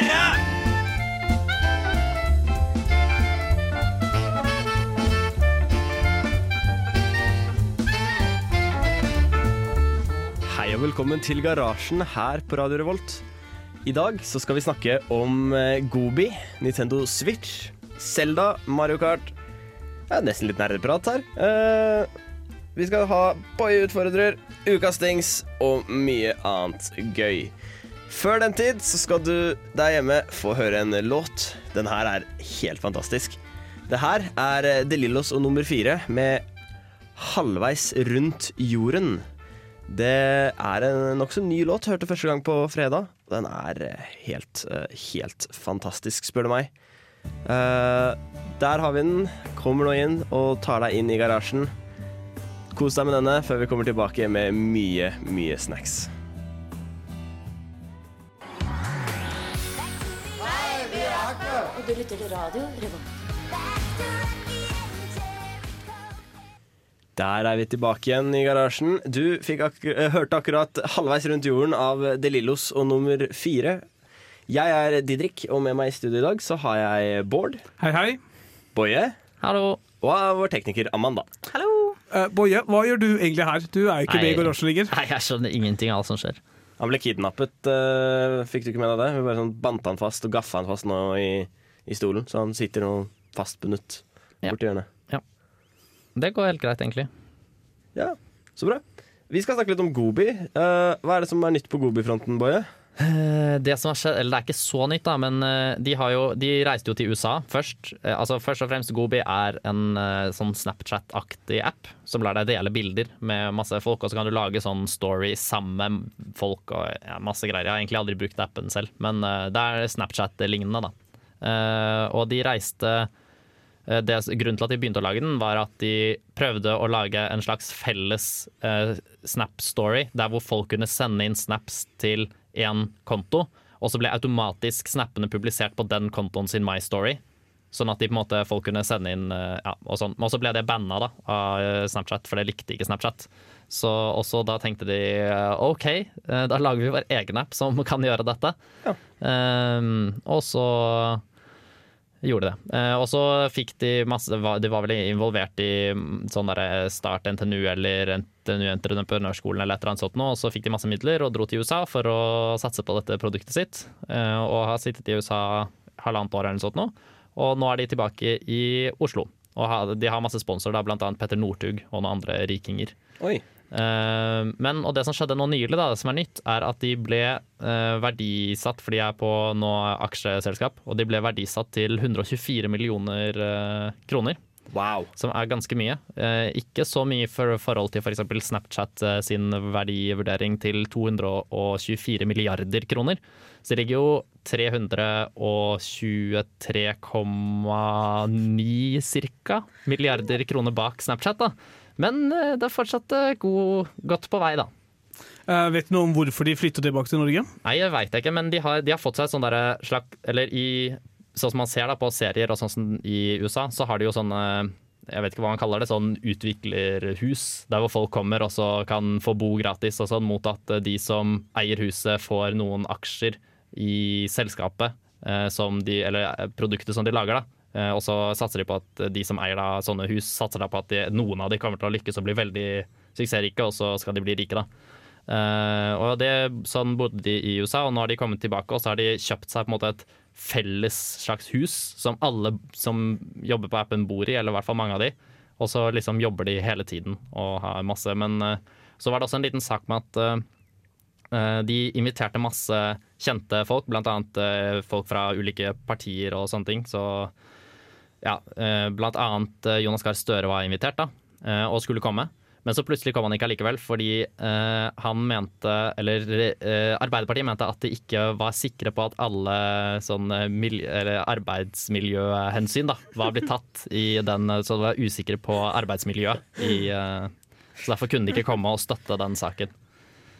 Hei og velkommen til Garasjen her på Radio Revolt. I dag så skal vi snakke om eh, Gobi, Nintendo Switch, Zelda, Mario Kart Det er nesten litt nerdeprat her. Eh, vi skal ha Boy-utfordrer, Ukas Things og mye annet gøy. Før den tid så skal du der hjemme få høre en låt. Den her er helt fantastisk. Det her er eh, De Lillos og nummer fire med Halvveis rundt jorden. Det er en nokså ny låt. Hørte første gang på fredag. Den er eh, helt, eh, helt fantastisk, spør du meg. Der har vi den. Kommer nå inn og tar deg inn i garasjen. Kos deg med denne før vi kommer tilbake med mye, mye snacks. Og du lytter til radio Revolt. Der er vi tilbake igjen i garasjen. Du fikk ak eh, hørte akkurat 'Halvveis rundt jorden' av De Lillos og nummer fire. Jeg er Didrik, og med meg i studio i dag så har jeg Bård, Hei, hei. Boje Hallo. og vår tekniker Amanda. Eh, Boje, hva gjør du egentlig her? Du er jo ikke med i garasjen lenger. Nei, jeg skjønner ingenting av alt som skjer. Han ble kidnappet, uh, fikk du ikke med deg det? Vi bare sånn bandt han fast og gaffa han fast nå i, i stolen, så han sitter nå fastbundet Ja. borti hjørnet. Det går helt greit, egentlig. Ja, så bra. Vi skal snakke litt om Gobi. Uh, hva er det som er nytt på Gobi-fronten, Boje? Eh, Det som har skjedd, eller det er ikke så nytt, da, men eh, de, har jo, de reiste jo til USA først. Altså Først og fremst Gobi er en sånn Snapchat-aktig app som lar deg dele bilder med masse folk, og så kan du lage sånn story sammen med folk og ja, masse greier. Jeg har egentlig aldri brukt appen selv, men det er Snapchat-lignende, da. Eh, Og de reiste Eh, det, grunnen til at de begynte å lage den, var at de prøvde å lage en slags felles eh, Snap-story, der hvor folk kunne sende inn snaps til én konto, og så ble automatisk snappene publisert på den kontoen sin My Story. Sånn at de på en måte folk kunne sende inn eh, ja, og sånn. Men så ble det banna da, av Snapchat, for det likte ikke Snapchat. Så også da tenkte de OK, da lager vi vår egen app som kan gjøre dette. Eh, og så gjorde det. Eh, og så fikk de masse De var vel involvert i mm, sånn derre Start NTNU eller NTNU Entreprenørskolen eller et eller annet sånt og så fikk de masse midler og dro til USA for å satse på dette produktet sitt. eh, og har sittet i USA halvannet år eller noe sånt nå. Og nå er de tilbake i Oslo. Og de har masse sponsorer, blant annet Petter Northug og noen andre rikinger. Oi. Eh, men, og det som skjedde nå nylig, da, det som er nytt, er at de ble eh, verdisatt, for de er på nå aksjeselskap, og de ble verdisatt til 124 millioner eh, kroner. Wow. Som er ganske mye. Ikke så mye for forhold til f.eks. Snapchat eh, sin verdivurdering til 224 milliarder kroner. Så det ligger jo 323,9 cirka milliarder kroner bak Snapchat, da. Men eh, det er fortsatt eh, god, godt på vei, da. Eh, vet du noe om hvorfor de flyttet tilbake til Norge? Nei, jeg veit ikke, men de har, de har fått seg sånn derre slag Eller i Sånn som man ser da på serier og sånn som i USA, så har de jo sånne jeg vet ikke hva man kaller det, sånn utviklerhus. Der hvor folk kommer og så kan få bo gratis og sånn, mot at de som eier huset får noen aksjer i selskapet eh, som de, eller produktet som de lager. da. Eh, og så satser de på at de som eier da sånne hus, satser da på at de, noen av de kommer til å lykkes og bli veldig suksessrike, og så skal de bli rike, da. Eh, og det, Sånn bodde de i USA, og nå har de kommet tilbake og så har de kjøpt seg på en måte et felles slags hus som alle som jobber på appen bor i, eller i hvert fall mange av de. Og så liksom jobber de hele tiden og har masse. Men eh, så var det også en liten sak med at de inviterte masse kjente folk, eh, folk fra ulike partier og sånne ting. Så ja, eh, blant annet eh, Jonas Gahr Støre var invitert da, eh, og skulle komme. Men så plutselig kom han ikke allikevel, fordi han mente, eller Arbeiderpartiet mente at de ikke var sikre på at alle sånne arbeidsmiljøhensyn da, var blitt tatt i den, så de var usikre på arbeidsmiljøet. I, så derfor kunne de ikke komme og støtte den saken.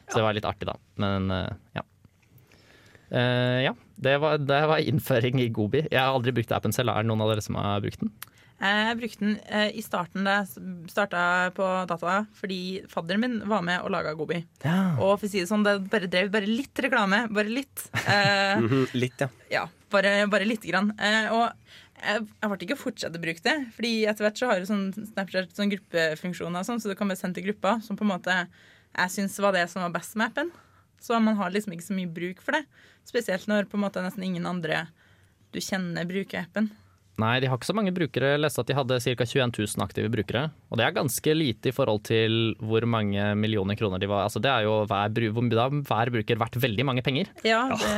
Så det var litt artig, da. Men ja. Eh, ja, det var, det var innføring i Gobi. Jeg har aldri brukt appen selv. Er det noen av dere som har brukt den? Jeg brukte den eh, i starten da jeg starta på data, fordi fadderen min var med og laga Gobi. Og for å si det sånn, det bare drev bare litt reklame. Bare litt. Eh, Mhm, Litt, ja. ja, bare, bare lite grann. Eh, og jeg, jeg ble ikke å fortsette å bruke det, Fordi etter hvert så har du sånn Snapchat sånn gruppefunksjoner, sånn, så du kan bare sende til grupper, som på en måte jeg syns var det som var best med appen. Så man har liksom ikke så mye bruk for det. Spesielt når på en måte nesten ingen andre du kjenner, bruker appen. Nei, de har ikke så mange brukere. Jeg leste at de hadde ca. 21 000 aktive brukere. Og det er ganske lite i forhold til hvor mange millioner kroner de var. Altså, det er jo hver, hver bruker verdt veldig mange penger. Ja, det,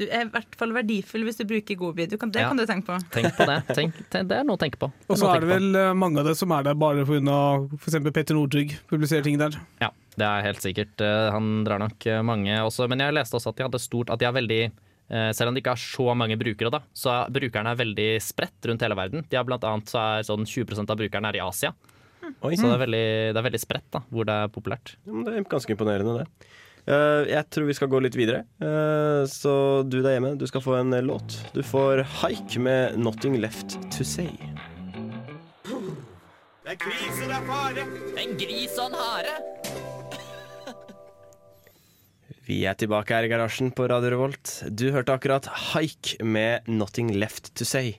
du er i hvert fall verdifull hvis du bruker Gobi. Du kan, det Ja. kan du tenke på. Tenk på det. Tenk, tenk, det er noe å tenke på. Og så er det vel eh, mange av det som er der bare pga. f.eks. Petter Northug publiserer ting der. Ja, det er helt sikkert. Eh, Han drar nok eh, mange også. Men jeg leste også at de hadde stort At de har veldig eh, selv om de ikke har så mange brukere, da, så er brukerne er veldig spredt rundt hele verden. De har blant annet så er sånn 20% av brukerne er i Asia. Oi, Så det er veldig, det er veldig spredt da, hvor det er populært. Det er ganske imponerende, det. Eh, jeg tror vi skal gå litt videre. Eh, så du der hjemme, du skal få en låt. Du får Haik med 'Nothing Left To Say'. Det er krisen er fare En gris og en hare! Vi er tilbake her i garasjen på Radio Revolt. Du hørte akkurat Haik med 'Nothing Left To Say'.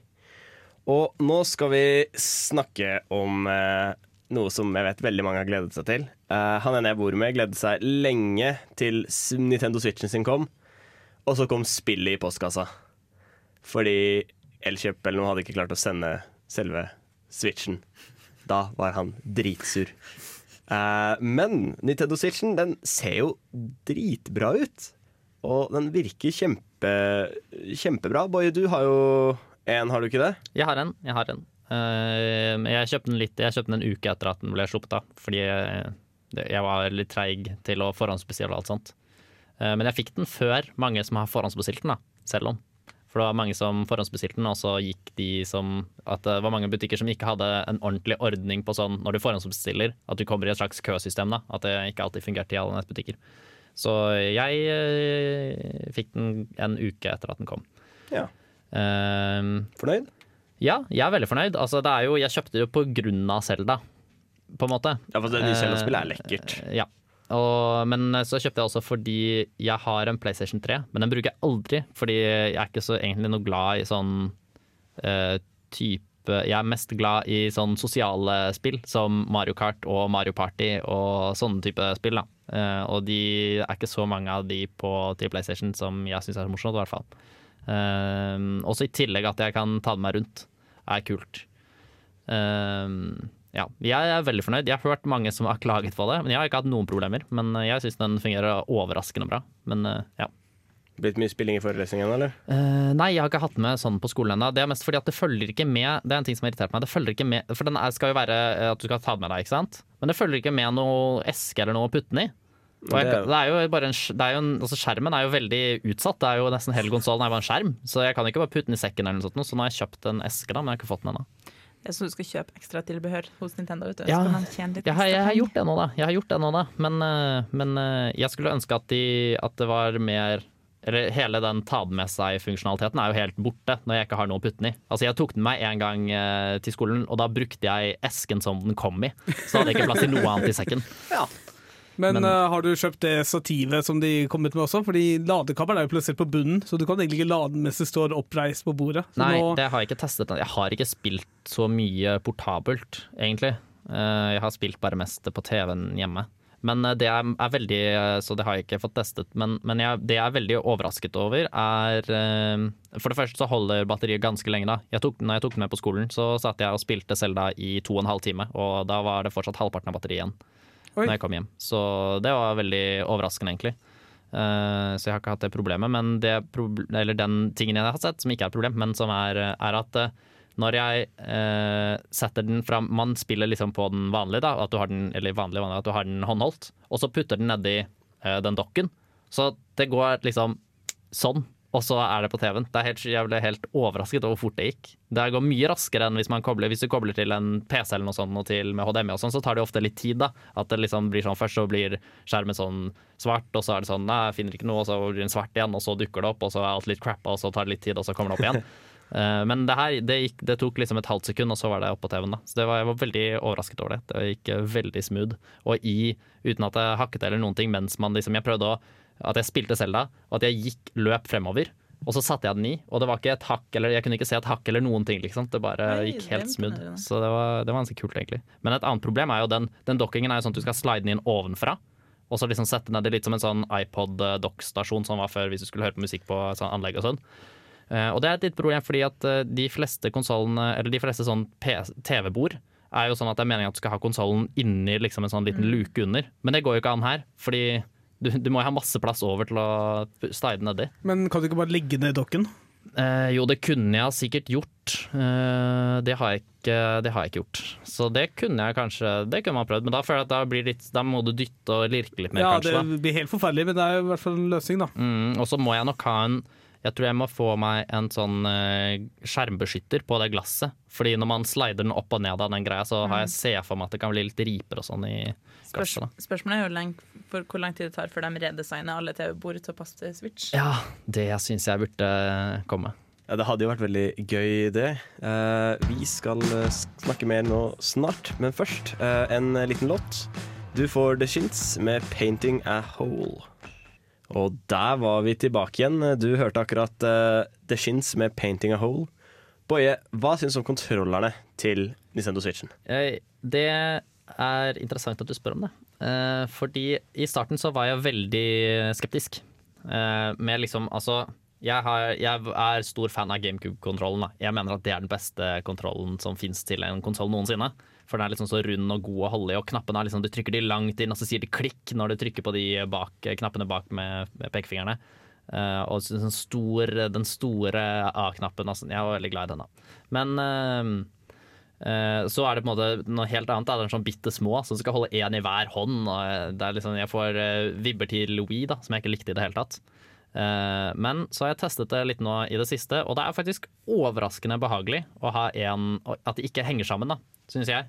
Og nå skal vi snakke om eh, noe som jeg vet veldig mange har gledet seg til. Eh, han ene jeg bor med, gledet seg lenge til Nintendo Switchen sin kom. Og så kom spillet i postkassa. Fordi Elkjøp eller noe hadde ikke klart å sende selve Switchen. Da var han dritsur. Eh, men Nintendo Switchen den ser jo dritbra ut. Og den virker kjempe, kjempebra. Boje, du har jo en, har du ikke det? Jeg har en. Jeg har en. Eh, jeg kjøpte den litt Jeg kjøpte den en uke etter at den ble sluppet, av. fordi jeg, var litt treig til å forhåndsbestille og alt sånt. Eh, men jeg fikk den før mange som har forhåndsbestilt den, da, selv om. For det var mange som forhåndsbestilte den, og så gikk de som At det var mange butikker som ikke hadde en ordentlig ordning på sånn når du forhåndsbestiller, at du kommer i et slags køsystem, da. At det ikke alltid fungerte i alle nettbutikker. Så jeg eh, fikk den en uke etter at den kom. Ja. Eh, Fornøyd? ja, jeg er veldig fornøyd. Altså, det er jo, jeg kjøpte det jo på grunn av Selda, på en måte. Ja, for det nye Zelda-spillet er lekkert. Eh, Ja. Og, men så kjøpte jeg også fordi jeg har en PlayStation 3, men den bruker jeg aldri. Fordi jeg er ikke så egentlig noe glad i sånn uh, type Jeg er mest glad i sånn sosiale spill som Mario Kart og Mario Party og sånne type spill. da. Uh, og de er ikke så mange av de på, til PlayStation som jeg syns er så morsomt, i hvert fall. Uh, også i tillegg at jeg kan ta det med rundt, er kult. Eh, ja, jeg er veldig fornøyd. Jeg har hørt mange som har klaget på det, men jeg har ikke hatt noen problemer. Men jeg syns den fungerer overraskende bra. Men eh, ja. Blitt mye spilling i forelesningen, eller? Uh, nei, jeg har ikke hatt med sånn på skolen ennå. Det er mest fordi at det følger ikke med Det er en ting som har irritert meg. Det følger ikke med For den skal jo være eh, at du skal ta den med deg, ikke sant? Men det følger ikke med noe eske eller noe å putte den i. Jeg, Det er- jo bare en, det er jo en altså Skjermen er jo veldig utsatt. Det er jo Nesten hele konsollen er bare en skjerm. Så jeg kan ikke bare putte den i sekken, eller noe sånt. Så nå har jeg kjøpt en eske, da, men jeg har ikke fått den ennå. Er sånn du skal kjøpe ekstra tilbehør hos Nintendo. Vet du. Ja, Jeg har, jeg har gjort det nå, da. Jeg har gjort det nå, da. Men, eh, men eh, jeg skulle ønske at, de, at det var mer Eller hele den ta den med seg-funksjonaliteten er jo helt borte når jeg ikke har noe å putte den i. Altså Jeg tok den med en gang eh, til skolen, og da brukte jeg esken som den kom i. Så hadde jeg ikke plass til noe annet i sekken. Men, Men- uh, har du kjøpt det stativet som de kom ut med også? Fordi ladekabelen er jo plassert på bunnen, så du kan egentlig ikke lade den mens det står oppreist på bordet. Så Nei, nå, det har jeg ikke testet. Jeg har ikke spilt så mye portabelt, egentlig. Uh, Jeg har spilt bare mest på TV-en hjemme. Men eh, det er, er veldig Så det har jeg ikke fått testet. Men, men jeg, det jeg er veldig overrasket over, er For det første så holder batteriet ganske lenge, da. Jeg tok, når jeg tok den med på skolen, så satt jeg og spilte Selda i to og en halv time, og da var det fortsatt halvparten av batteriet igjen. Oi. Når jeg kom hjem. Så det var veldig overraskende, egentlig. Uh, så jeg har ikke hatt det problemet. Men det proble eller den tingen jeg har sett, som ikke er et problem, men som er, er at uh, når jeg eh, setter den fram Man spiller liksom på den vanlige, da, at du har den, eller vanlig, vanlig, at du har den håndholdt, og så putter den nedi eh, den dokken. Så det går liksom sånn, og så er det på TV-en. Det er helt, jeg ble helt overrasket over hvor fort det gikk. Det går mye raskere enn hvis man kobler Hvis du kobler til en PC eller noe sånt, og til med HDMI og sånn, så tar det ofte litt tid, da. At det liksom blir sånn først så blir skjermen sånn svart, og så er det sånn nei, jeg finner ikke noe, og så blir den svart igjen, og så dukker det opp, og så er alt litt crap, og så tar det litt tid, og så kommer det opp igjen. Eh, Men det her, det, gikk, det tok liksom et halvt sekund, og så var det oppå på TV-en. da Så det var, jeg var veldig overrasket over det. Det gikk veldig smooth. Og i, uten at jeg hakket eller noen ting, mens man liksom Jeg prøvde å At jeg spilte Selda, og at jeg gikk løp fremover. Og så satte jeg den i, og det var ikke et hakk eller jeg kunne ikke se et hakk eller noen ting. liksom Det bare Nei, gikk helt smooth. Så det var, det var ganske kult, egentlig. Men et annet problem er jo den, den dokkingen er jo sånn at du skal slide den inn ovenfra. Og så liksom sette ned litt som en sånn iPod-dock-stasjon som var før hvis du skulle høre på musikk på sånn anlegg og sånn. Eh, og det er et litt problem fordi at eh, de fleste konsollene, eller de fleste sånn TV-bord, er jo sånn at det er meningen at du skal ha konsollen inni liksom en sånn liten luke under. Men det går jo ikke an her, fordi du, du må jo ha masse plass over til å slide nedi. Men kan du ikke bare legge ned dokken? Eh, jo, det kunne jeg sikkert gjort. Eh, det, har jeg ikke, det har jeg ikke gjort. Så det kunne jeg kanskje Det kunne man prøvd, men da føler jeg at da, blir litt, da må du dytte og lirke litt mer, Ja, kanskje. det da. blir helt forferdelig, men det er i hvert fall en løsning, da. Mm, og så må jeg nok ha en Jeg tror jeg må få meg en sånn eh, skjermbeskytter på det glasset. Fordi når man slider den opp og ned av den greia, så har jeg ser for meg at det kan bli litt riper og sånn i Spørs, glasset. da. spørsmålet er jo leng, for hvor lang tid det tar før de redesigner alle TV-bord til å passe til Switch. Ja, det syns jeg burde komme. Ja, det hadde jo vært veldig gøy, det. Eh, vi skal eh, snakke mer nå snart, men først eh, en liten låt. Du får The Shins med 'Painting a Hole'. Og der var vi tilbake igjen. Du hørte akkurat uh, The Shins med 'Painting a Hole'. Boje, hva syns du om kontrollerne til Nintendo Switchen? Det er interessant at du spør om det. Uh, fordi i starten så var jeg veldig skeptisk. Uh, med liksom, altså jeg, har, jeg er stor fan av GameCube-kontrollen. Jeg mener at det er den beste kontrollen som fins til en konsoll noensinne. For den er liksom så rund og god å holde i, og knappene er liksom, du trykker de langt inn, og så sier de klikk når du trykker på de bak, knappene bak med, med pekefingrene. Uh, og den store, A-knappen. Altså, jeg var veldig glad i den. da. Men uh, Eh, Så er det på en måte noe helt annet. Det er sånn bitte små som skal holde én i hver hånd. Og eh, liksom, jeg får eh, vibber til Louis, da, som jeg ikke likte i det hele tatt. Eh, Men så har jeg testet det litt nå i det siste, og det er faktisk overraskende behagelig å ha en At de ikke henger sammen, da, syns jeg.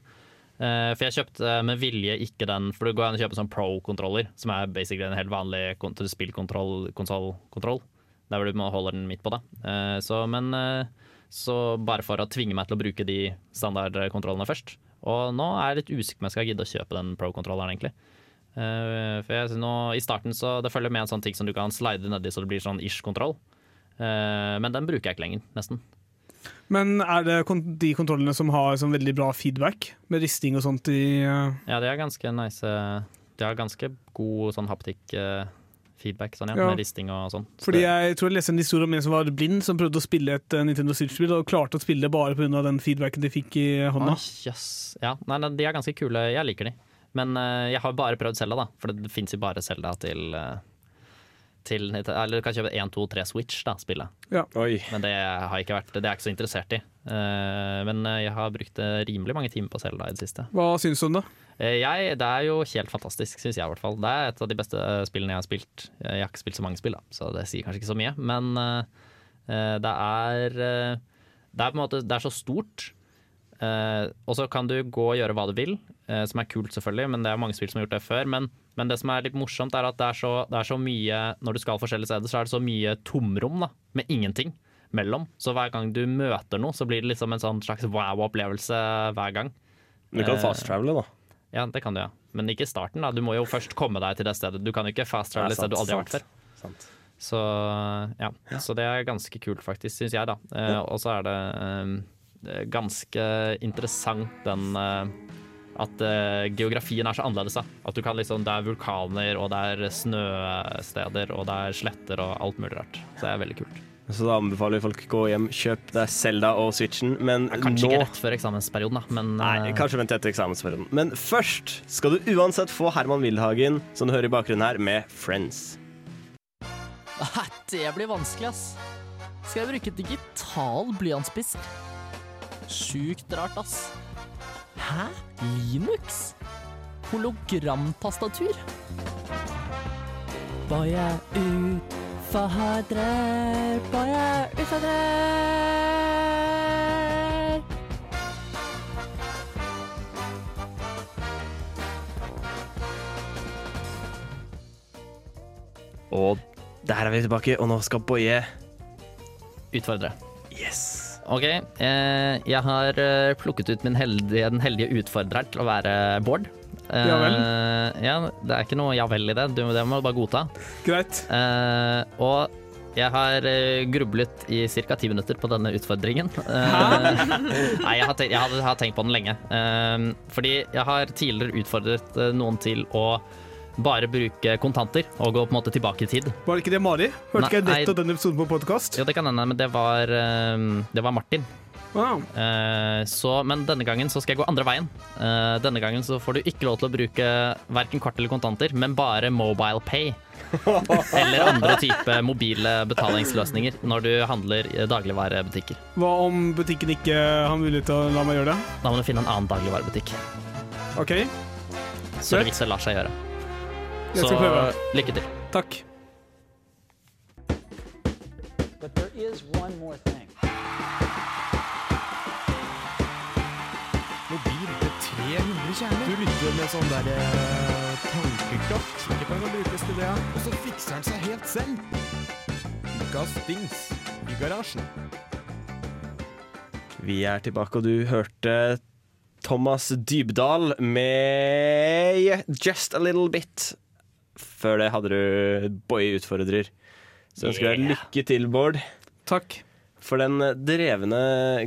Eh, For jeg kjøpte med vilje ikke den For det går an å kjøpe sånn pro-kontroller, som er basically en helt vanlig kon- spillkontroll, konsollkontroll. Der hvor du må holde den midt på, da. Eh, Så, men eh, så bare for å tvinge meg til å bruke de standardkontrollene først. Og nå er jeg litt usikker på om jeg skal gidde å kjøpe den pro-kontrolleren, egentlig. Eh, for jeg, nå, I starten så det følger med en sånn ting som du kan slide nedi så det blir sånn ish-kontroll. Eh, men den bruker jeg ikke lenger, nesten. Men er det de kontrollene som har sånn veldig bra feedback, med risting og sånt i uh... Ja, det er ganske nice. Det De har ganske god sånn haptic-feedback, sånn, ja, Ja. med risting og sånn. Fordi det- jeg tror jeg leste en historie om en som var blind, som prøvde å spille et eh, Nintendo Switch-spill, og klarte å spille det bare pga. den feedbacken de fikk i hånda. Oh, yes. Ja, nei, de er ganske kule. Jeg liker de. Men eh, jeg har bare prøvd Selda, da. For det fins jo bare Selda til, eh, til Eller du kan kjøpe 1, 2, 3 Switch, da, spillet. Oi. Men det har jeg ikke vært Det er jeg ikke så interessert i. Eh, men eh, jeg har brukt eh, rimelig mange timer på Selda i det siste. Hva syns du om det? Eh, jeg, det er jo helt fantastisk, syns jeg i hvert fall. Det er et av de beste spillene jeg har spilt. Jeg har ikke spilt så mange spill, da, så det sier kanskje ikke så mye. Men det er Det er på en måte Det er så stort. Eh, og så kan du gå og gjøre hva du vil, som er kult selvfølgelig, men det er mange spill som har gjort det før. Men, men det som er litt morsomt, er at det er, så, det er så mye Når du skal forskjellige steder, så er det så mye tomrom da, med ingenting mellom. Så hver gang du møter noe, så blir det liksom en sånn slags wow-opplevelse hver gang. Du kan Eh, fast-travele, da. Ja, det kan du, ja. Men ikke i starten. da Du må jo først komme deg til det stedet. Du kan jo ikke fast travel et sted du aldri har vært før. Sant. Så ja, så det er ganske kult, faktisk, syns jeg, da. Ja. og så er det eh, ganske interessant den eh, at uh, geografien er så annerledes. da At du kan liksom Det er vulkaner, og det er snøsteder, og det er sletter og alt mulig rart. Så det er veldig kult. Så da anbefaler vi folk å gå hjem, kjøp deg Selda og Switchen. Men Kanskje nå ikke rett før eksamensperioden, da, men Nei, eh, kanskje vent etter eksamensperioden. Men først skal du uansett få Herman Wildhagen, som du hører i bakgrunnen her, med Friends. Det blir vanskelig, ass. Skal jeg bruke digital blyantspisk? Sjukt rart, ass. Hæ? Linux? Hologramtastatur? Boje utfordrer, boje utfordrer. Og der er vi tilbake, og nå skal Boje Utfordre. Yes! OK. Eh, jeg har eh, plukket ut min heldige, den heldige utfordreren til å være Bård. Eh, Ja vel. ja, det er ikke noe ja vel i det. Du, det må du bare godta. Greit. Eh, og jeg har eh, grublet i ca. ti minutter på denne utfordringen. Hæ? nei, jeg har, tenkt, jeg har tenkt på den lenge. Eh, fordi jeg har tidligere utfordret eh, noen til å bare bruke kontanter og gå på en måte tilbake i tid. Var det ikke det Mari? Hørte ikke jeg nettopp den episoden på podkast? Jo, det kan hende, men det var, eh, det var Martin. Wow. Eh, så, men denne gangen så skal jeg gå andre veien. Eh, denne gangen så får du ikke lov til å bruke verken kort eller kontanter, men bare mobile pay. Eller andre type mobile betalingsløsninger når du handler i dagligvarebutikker. Hva om butikken ikke har mulighet til å la meg gjøre det? Da må du finne en annen dagligvarebutikk. OK, Så Greit. hvis det lar seg gjøre. Jeg Så skal prøve. lykke til. Takk. But there is one more thing. Mobil til 300 kjerner. Du lytter med sånn der eh, tankekraft. Ikke kan brukes til det. Og så fikser den seg helt selv. Ukas dings i garasjen. Vi er tilbake, og du hørte Thomas Dybdahl med Just a Little Bit. Før det hadde du Boy Utfordrer. Så ønsker deg lykke til, Bård. Takk. For den drevne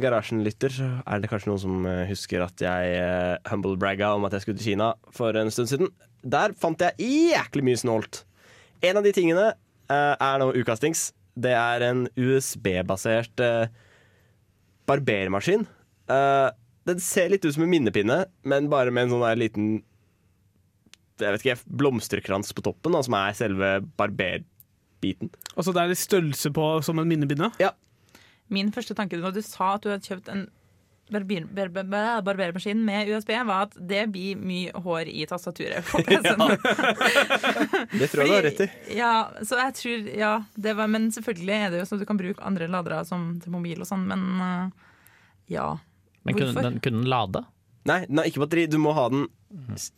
garasjen-lytter så er det kanskje noen som eh, husker at jeg uh, humble-bragga om at jeg skulle til Kina for en stund siden. Der fant jeg jæklig mye snålt. En av de tingene uh, er nå ukastings. Det er en USB-basert uh, barbermaskin. Uh, den ser litt ut som en minnepinne, men bare med en sånn liten jeg vet ikke, blomsterkrans på toppen, da, som er selve barberbiten. Altså det er litt størrelse på som en minnebinde? Ja. Min første tanke da du sa at du hadde kjøpt en barber, barber, barbermaskin med USB, var at det blir mye hår i tastaturet på PC-en. Det tror jeg du har rett i. Ja, så jeg tror, ja, det var, Men selvfølgelig er det jo sånn at du kan bruke andre ladere som til mobil og sånn, men uh, ja. Men kunne Hvorfor? den, kunne den lade? Nei, nei, ikke batteri. Du må ha den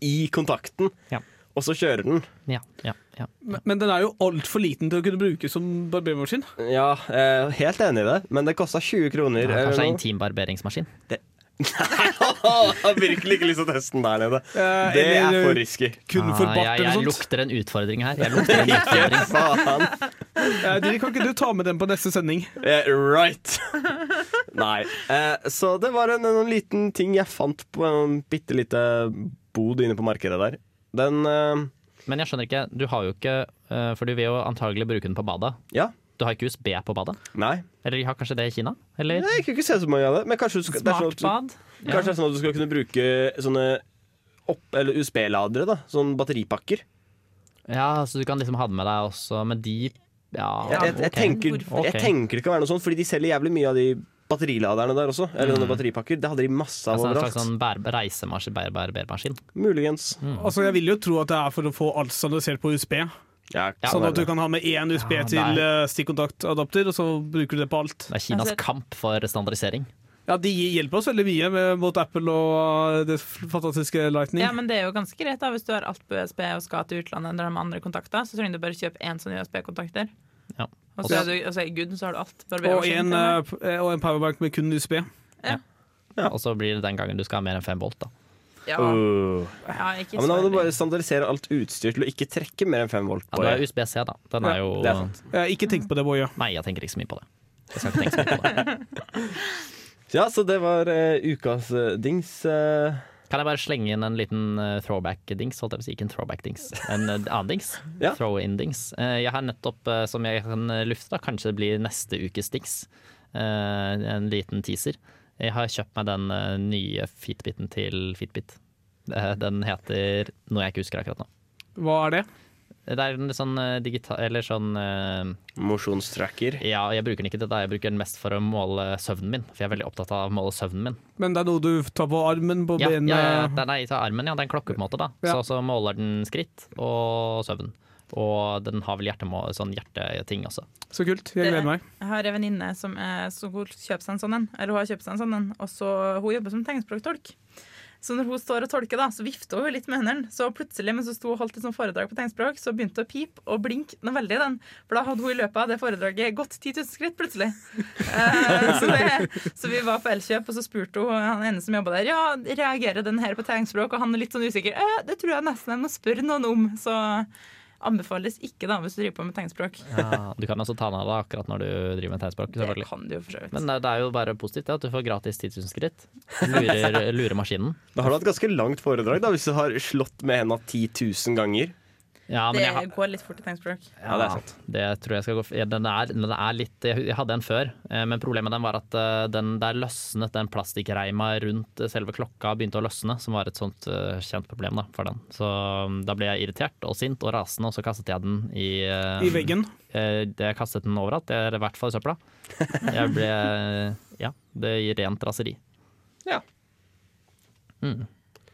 i kontakten, Ja. og så kjører den. Ja. ja, ja. Men, men den er jo altfor liten til å kunne brukes som barbermaskin. Ja, eh, helt enig i det, men det kosta 20 kroner. Ja, eller Kanskje intimbarberingsmaskin. intim barberingsmaskin. Jeg har virkelig ikke lyst til å teste den der nede. Eh, Det er for risky. Kun Ah, for bart jeg, jeg eller sånt. lukter en utfordring her. Jeg lukter en utfordring. Faen. Eh, kan ikke du ta med den på neste sending? Eh, right. Nei. Eh, så det var en, en liten ting jeg fant på en bitte lite bod inne på markedet der. Den eh, Men jeg skjønner ikke, du har jo ikke eh, For du vil jo antagelig bruke den på badet. Ja. Du har ikke USB på badet? Nei. Eller de har kanskje det i Kina? Eller? Jeg kunne ikke se så mange av det. Men kanskje, du skal, det er sånn at du, kanskje det er sånn at du skal kunne bruke sånne opp- eller USB-ladere. da Sånn batteripakker. Ja, så du kan liksom ha det med deg også, men de Ja, Jeg, jeg, jeg, tenker, jeg tenker det kan være noe sånt, fordi de selger jævlig mye av de batteriladerne der også. Eller Mm. sånne batteripakker. Det hadde de masse av overalt. Altså en slags sånn bær, reisemaskin, bær, barbermaskin. Muligens. Altså, Jeg vil jo tro at det er for å få alt standardisert på USB. Ja, sånn at du kan ha med én USB Ja, til eh, stikkontaktadapter, og så bruker du det på alt. Det er Kinas Altså- kamp for standardisering. Ja, De hjelper oss veldig mye med, mot Apple og eh, det fantastiske Lightning. Ja, men det er jo ganske greit da Hvis du har alt på USB og skal til utlandet eller med andre kontakter, så trenger du bare kjøpe én sånn USB-kontakter. Ja. Og så er du og så er så har du alt. og, en, eh, p- og en powerbank med kun USB. Ja. Og så blir det den gangen du skal ha mer enn fem volt. da Ja, Uh. ja, ikke Ja, men da må du bare standardisere alt utstyr til å ikke trekke mer enn 5 volt. Ja, på har det. USB-C, da. Den Ja, er jo det er sant. Eh, ikke tenk på det, Boje. Nei, jeg tenker ikke så mye på det. Jeg skal ikke tenke så mye på det. Ja, så det var uh, ukas uh, dings. eh. Kan jeg bare slenge inn en liten eh, throwback-dings? Holdt jeg på å si, ikke en throwback-dings. En eh, annen dings. Ja. Throw-in-dings. Eh, jeg har nettopp, som jeg kan lufte, da, kanskje det blir neste ukes dings. Eh, en liten teaser. Jeg har kjøpt meg den nye Fitbiten til Fitbit. Den heter noe jeg ikke husker akkurat nå. Hva er det? Det er en sånn eh, digital Eller sånn uh, Mosjonstracker. Ja, jeg bruker den ikke til det. Jeg bruker den mest for å måle søvnen min. For jeg er veldig opptatt av å måle søvnen min. Men det er noe du tar på armen, på Ja, benet ja, ja, er tar armen, ja. Det er en klokke, på en måte. da Ja. Så, så måler den skritt og søvn. Og den har vel hjertemål, sånn hjerteting også. Så kult. Jeg gleder meg. Jeg har en venninne som, er- som kjøper seg en sånn en. Eller hun har kjøpt seg en sånn en, og så hun jobber som tegnspråktolk. Så når hun står og tolker, da, så vifter hun litt med hendene. Så plutselig mens hun sto og holdt et sånt foredrag på tegnspråk, så begynte hun å pipe og blinke noe veldig. den. For da hadde hun i løpet av det foredraget gått 10 000 skritt plutselig. Eh, så, det, så vi var på Elkjøp, og så spurte hun han ene som jobba der, ja, reagerer den her på tegnspråk, og han er litt sånn usikker. Eh, det tror jeg nesten jeg må spørre noen om. Så anbefales ikke da hvis du driver på med tegnspråk. Ja, du kan altså ta den av deg akkurat når du driver med tegnspråk. Det kan du jo for så vidt. Men det, det er jo bare positivt ja, at du får gratis 10 000 skritt. Lurer, lurer maskinen. Da har du hatt ganske langt foredrag da, hvis du har slått med henda 10 000 ganger. Ja, det jeg har, går litt fort i tegnspråk. Ja, det er sant. Det tror jeg skal gå ja, den, er, den er litt Jeg hadde en før, eh, men problemet med den var at eh, den der løsnet den plastikkreima rundt eh, selve klokka begynte å løsne, som var et sånt kjent problem da, for den. Så um, da ble jeg irritert og sint og rasende, og så kastet jeg den i I veggen. eh, Jeg kastet den overalt, det er i hvert fall i søpla. Jeg ble Ja, det gir rent raseri. Ja. Mm.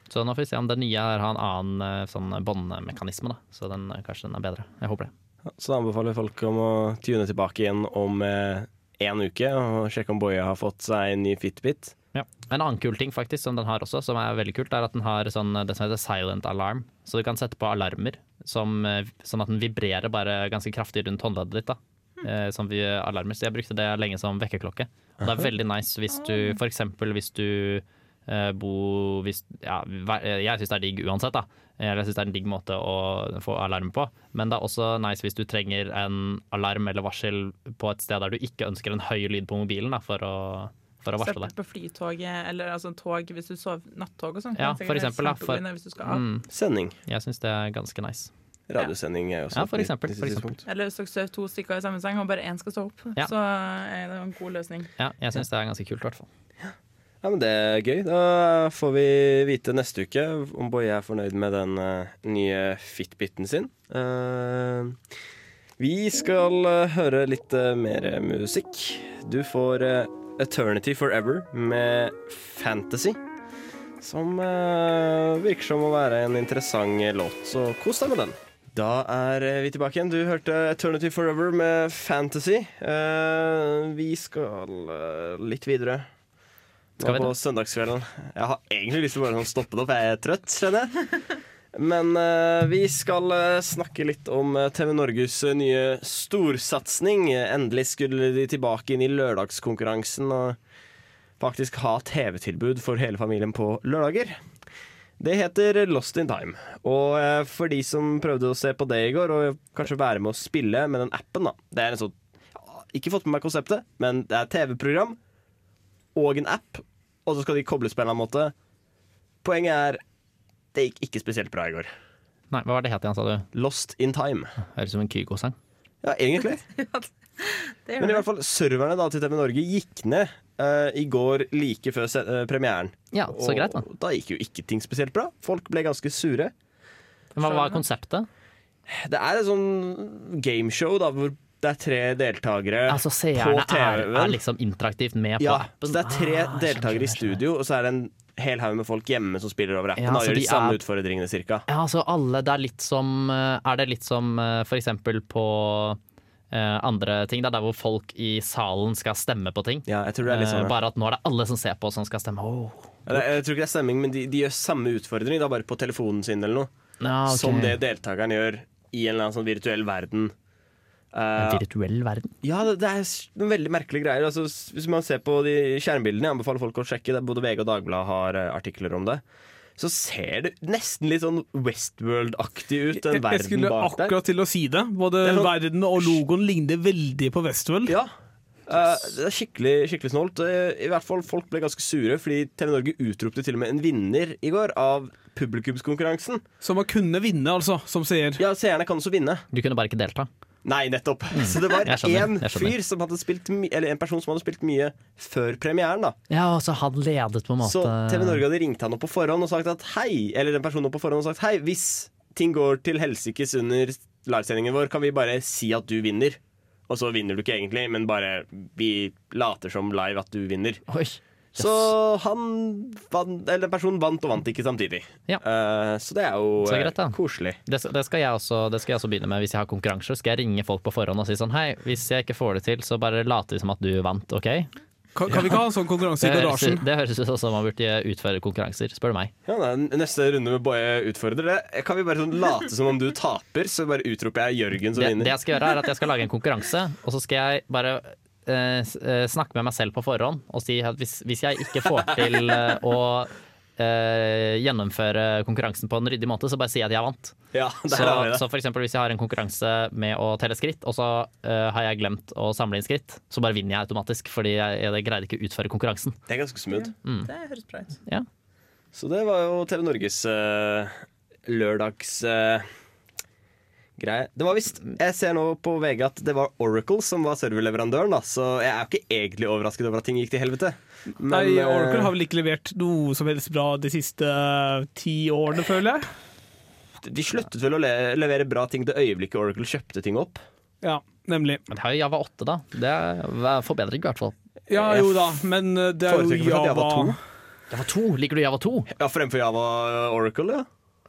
Så nå får vi se om den nye har en annen eh, sånn båndmekanisme, da. Så den, eh, kanskje den er bedre. Jeg håper det. Så da anbefaler folk om å tune tilbake igjen om eh, en uke og sjekke om Boya har fått seg en ny Fitbit. Ja. En annen kul ting faktisk som den har også, som er veldig kult, er at den har sånn, det som heter silent alarm. Så du kan sette på alarmer, som, eh, sånn at den vibrerer bare ganske kraftig rundt håndleddet ditt. da. Eh, Som vi, alarmer. Så jeg brukte det lenge som vekkerklokke. Og det er veldig nice hvis du f.eks. hvis du eh, bo hvis, ja, eh, Jeg syns det er digg uansett, da. Eller jeg syns det er en digg måte å få alarm på. Men det er også nice hvis du trenger en alarm eller varsel på et sted der du ikke ønsker en høy lyd på mobilen da, for å, for å varsle deg. På flytoget eller altså, tog hvis du sover nattog og sånn. Ja, for eksempel, da, for- Hvis du skal av. Mm, Sending. jeg syns det er ganske nice. Radiosending er jo også Ja, for eksempel, for eksempel. Eller hvis dere sover to stykker i samme seng og bare én skal stå opp, Ja. så er det en god løsning. Ja, jeg syns det er ganske kult, i hvert fall. Ja, men Det er gøy. Da får vi vite neste uke om Boje er fornøyd med den eh, nye Fitbiten sin. Eh, vi skal eh, høre litt mer musikk. Du får Eternity Forever med Fantasy. Som virker som å være en interessant låt, så kos deg med den. Da er vi tilbake igjen. Du hørte Eternity Forever med Fantasy. Vi skal litt videre. Skal vi det? på søndagskvelden. Jeg har egentlig lyst til å bare sånn stoppe det opp. Jeg er trøtt, skjønner jeg. Men uh, vi skal uh, snakke litt om eh, TV Norges nye storsatsing. Endelig skulle de tilbake inn i lørdagskonkurransen og faktisk ha TV-tilbud for hele familien på lørdager. Det heter Lost in Time. Og for de som prøvde å se på det i går, og kanskje være med å spille med den appen, da. Det er en sånn Ikke fått med meg konseptet, men det er TV-program og en app, og så skal de kobles på en eller annen måte. Poenget er det gikk ikke spesielt bra i går. Nei, hva var det het igjen, sa du? Lost in time. Høres ut som en Kygo-sang. Ja, egentlig. Men i hvert fall serverne da til TV Norge gikk ned uh, i går like før se eh, premieren. Ja, så greit, da. Da gikk jo ikke ting spesielt bra. Folk ble ganske sure. Men hva var konseptet? Det er et sånn gameshow da, hvor det er tre deltakere Altså, på er, TV-en. er liksom interaktivt med på Ja, appen. så det er tre Ah, deltakere i studio, og så er det en hel haug med folk hjemme som spiller over appen. Ja, så gjør de, de samme er- utfordringene cirka. Ja, altså alle, det er litt som eh, Er det litt som eh, for eksempel på Uh, andre ting, da, der hvor folk i salen skal stemme på ting? Ja, jeg tror det er litt sånn. Ja. bare at nå er det alle som ser på som skal stemme. Oh. Ja, Jeg tror ikke det er stemming, men de, de gjør samme utfordring, da bare på telefonen sin eller noe. Ja, okay. Som det deltakeren gjør i en eller annen sånn virtuell verden. En Eh, virtuell verden. ja, det, det er noen veldig merkelige greier. Altså, hvis man ser på de skjermbildene, jeg anbefaler folk å sjekke det. Både VG og Dagbladet har eh, artikler om det. Så ser det nesten litt sånn Westworld-aktig ut, den Jeg, jeg verden skulle bak der. akkurat til å si det. Både Det sånn- verden og logoen ligner veldig på Westworld. Ja. Uh, det er skikkelig, skikkelig snålt. Uh, I hvert fall Folk ble ganske sure, fordi TV Norge utropte til og med en vinner i går av publikumskonkurransen. Så man kunne vinne, altså, som seer. Ja, seerne kan også vinne. Du kunne bare ikke delta. Nei, nettopp. Så det var én fyr som hadde spilt Eller en person som hadde spilt mye før premieren. da Ja, og Så han ledet på en måte Så TV Norge hadde ringt han opp på forhånd og sagt at hei, eller den personen opp på forhånd og sagt hei, hvis ting går til helsikes under livesendingen vår kan vi bare si at du vinner. Og så vinner du ikke egentlig, men bare vi later som live at du vinner. Oi. Så han vant, eller personen vant og vant ikke samtidig. Ja. Uh, så det er jo det er greit, da. koselig. Det, det, skal jeg også, det skal jeg også begynne med hvis jeg har konkurranser. Skal jeg ringe folk på forhånd og si sånn Hei, hvis jeg ikke får det til, så bare later vi som at du vant, OK? Kan, kan vi ikke ha en sånn konkurranse i garasjen? det høres ut som man burde utføre konkurranser, spør du meg. Ja, nei, neste runde med Boje utfordrer det. Kan vi bare sånn late som om du taper, så bare utroper jeg Jørgen som Det, det jeg skal gjøre, er at jeg skal lage en konkurranse, og så skal jeg bare eh, eh, snakke med meg selv på forhånd og si at hvis, hvis jeg ikke får til eh, å eh, gjennomføre konkurransen på en ryddig måte, så bare si at jeg vant. Ja, Så, så for eksempel hvis jeg har en konkurranse med å telle skritt, og så eh, har jeg glemt å samle inn skritt, så bare vinner jeg automatisk, fordi jeg, jeg greide ikke å utføre konkurransen. Det er ganske smooth. Det høres bra ut. Ja. Så det var jo TV Norges uh, lørdags eh, greie. Det var visst Jeg ser nå på VG at det var Oracle som var serverleverandøren, da, så jeg er jo ikke egentlig overrasket over at ting gikk til helvete. Men, Nei, eh, Oracle har vel ikke levert noe som helst bra de siste eh, ti årene, føler jeg. De sluttet vel å le levere bra ting det øyeblikket Oracle kjøpte ting opp. Ja, nemlig. Men det har jo Java 8, da. Det er forbedring, i hvert fall. Ja jo da, men eh, det er jo Java Java 2. Java 2, Liker du Java 2? Ja, fremfor Java Oracle, ja.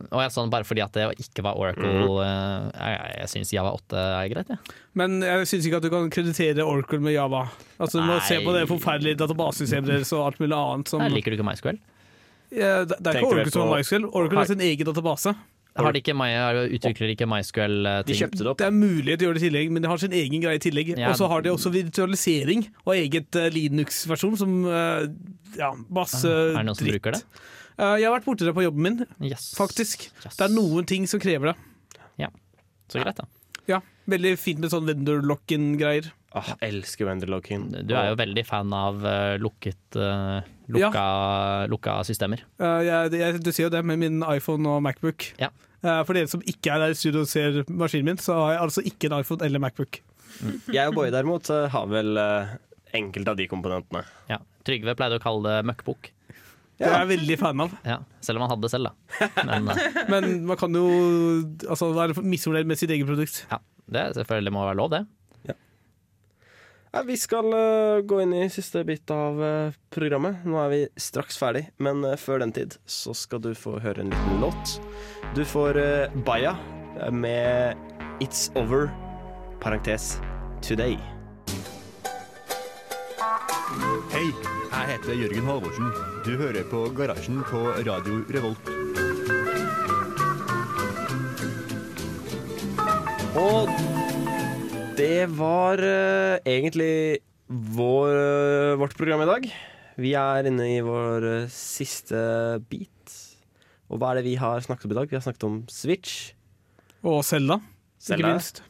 Og jeg sånn bare fordi at det ikke var Oracle Mm. Jeg, jeg syns Java 8 er greit, jeg. Men jeg syns ikke at du kan kreditere Oracle med Java. Altså, du må Nei. se på det forferdelige databasesystemet deres og alt mulig annet som Nei, Liker du ikke MySQL? Ja, Det det er Tenker ikke Oracle som på- har MySQL. Oracle har sin egen database. Har de ikke, My- utvikler ikke MySQL ting? De kjøpte det opp. Det er mulighet til å gjøre det i tillegg, men de har sin egen greie i tillegg. Ja. Og så har de også virtualisering og eget eh, Linux-versjon som eh, Ja, masse Er det noen som dritt. bruker det? Eh, jeg har vært borti det på jobben min, Yes. faktisk. Yes. Det er noen ting som krever det. Ja, Så greit, da. Ja, Veldig fint med sånn vendor-lock-in-greier. Åh, elsker Wenderlockin. Du er jo veldig fan av eh, lukket eh, lukka, lukka systemer. Eh, jeg, jeg, du ser jo det med min iPhone og Macbook. Ja. Eh, for dere som ikke er der i studio og ser maskinen min, så har jeg altså ikke en iPhone eller Macbook. Jeg og Boje derimot har vel enkelte av de komponentene. Ja. Trygve pleide å kalle det møkkbukk. Det er jeg veldig fan av. Ja. Selv om han hadde det selv, da. Men eh, Men man kan jo altså, være misfornøyd med sitt eget produkt. ja, det selvfølgelig må være lov, det. Ja, vi skal eh, gå inn i siste bit av eh, programmet. Nå er vi straks ferdig, men eh, før den tid så skal du få høre en liten låt. Du får uh, Baya med It's Over, parentes Today. Hei, jeg heter Jørgen Halvorsen. Du hører på Garasjen på Radio Revolt. Og det var eh, egentlig vår, eh, vårt program i dag. Vi er inne i vår eh, siste bit. Og hva er det vi har snakket om i dag? Vi har snakket om Switch, Og Selda, ikke minst.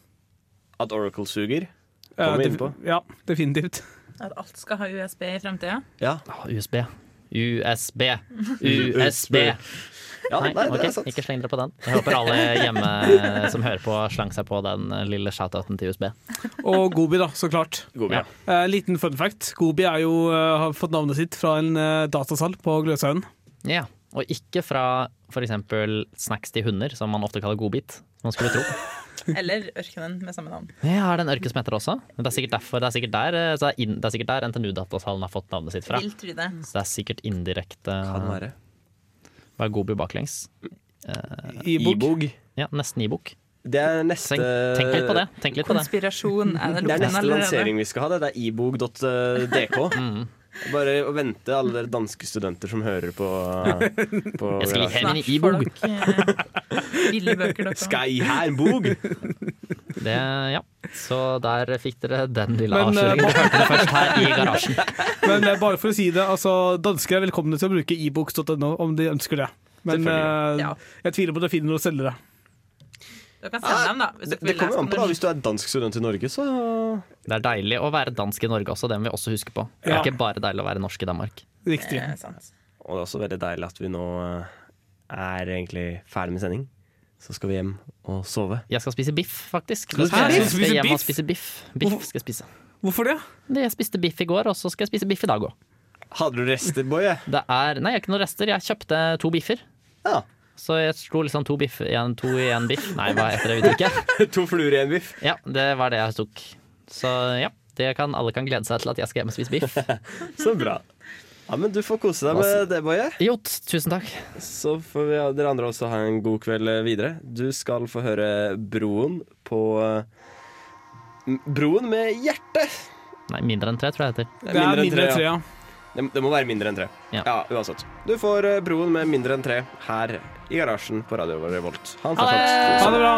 at Oracle suger. Ja, Kommer vi inn på. Ja, definitivt. At alt skal ha USB i fremtida. Ja, Åh, USB. USB. USB. ja Nei, nei, det er sant. ikke sleng dere på den. Jeg håper alle hjemme som hører på, slang seg på den lille shoutouten til USB. Og Gobi, da, så klart. Gobi, Ja. Eh, liten fun fact. Gobi er jo, eh, har fått navnet sitt fra en eh, datasal på Gløshaugen. Ja, og ikke fra f.eks. snacks til hunder, som man ofte kaller godbit. Man skulle tro. Eller Ørkenen med samme navn. Ja, er det en ørken som heter det også? Men Det er sikkert derfor, det er sikkert der, eh, så det er inn, det er sikkert der NTNU-datasalen har fått navnet sitt fra. Vil tro det. Så det er sikkert indirekte Kan være. Hva er Gobi baklengs? I-bok. E-bog. Ja, nesten e-bok. Det er neste Tenk, tenk litt på det. Tenk litt på det. Konspirasjon er det Det er neste lansering vi skal ha. Det, det er ibog.dk. Mm. Bare å vente, alle dere danske studenter som hører på, på Jeg skal gi Garasjen. hen i Snart e-bok. dere eh, billige bøker, dere. Skal jeg her en bog? Det, ja. Så der fikk dere den lille Men, eh, avsløringen. Du hørte det først her i garasjen. Men eh, bare for å si det, altså, dansker er velkomne til å bruke ebooks.no om de ønsker det. Men uh, Ja. jeg tviler på at det finner noen selgere. Dere kan sende dem, da. Det, det kommer an på da, Hvis du er dansk student i Norge, så Det er deilig å være dansk i Norge også, det må vi også huske på. Det er Ja. ikke bare deilig å være norsk i Danmark. Riktig. Eh. Og det er også veldig deilig at vi nå eh, er egentlig ferdig med sending. Så skal vi hjem og sove. Jeg skal spise biff, faktisk. Skal Jeg skal hjem og spise biff. Biff skal jeg spise. Hvorfor det? Det- Jeg spiste biff i går, og så skal jeg spise biff i dag òg. Hadde du rester, Boje? Er Nei, jeg har ikke noen rester. Jeg kjøpte to biffer. Ja. Så jeg slo liksom to biff i en, to i en biff. Nei, hva heter det Vet ikke. to fluer i en biff. Ja, det var det jeg tok. Så ja, det kan, alle kan glede seg til at jeg skal hjem og spise biff. Så bra. Ja, men Du får kose deg med det, Boje. Jo, tusen takk. Så får vi, dere andre også ha en god kveld videre. Du skal få høre Broen på eh, Broen med hjerte. Nei, mindre enn tre, tror jeg det heter. Det er mindre enn tre, ja. Det, må være mindre enn tre. Ja. uansett. Du får eh, Broen med mindre enn tre her i garasjen på Radio Revolt. Ha en fortsatt god Ha det bra.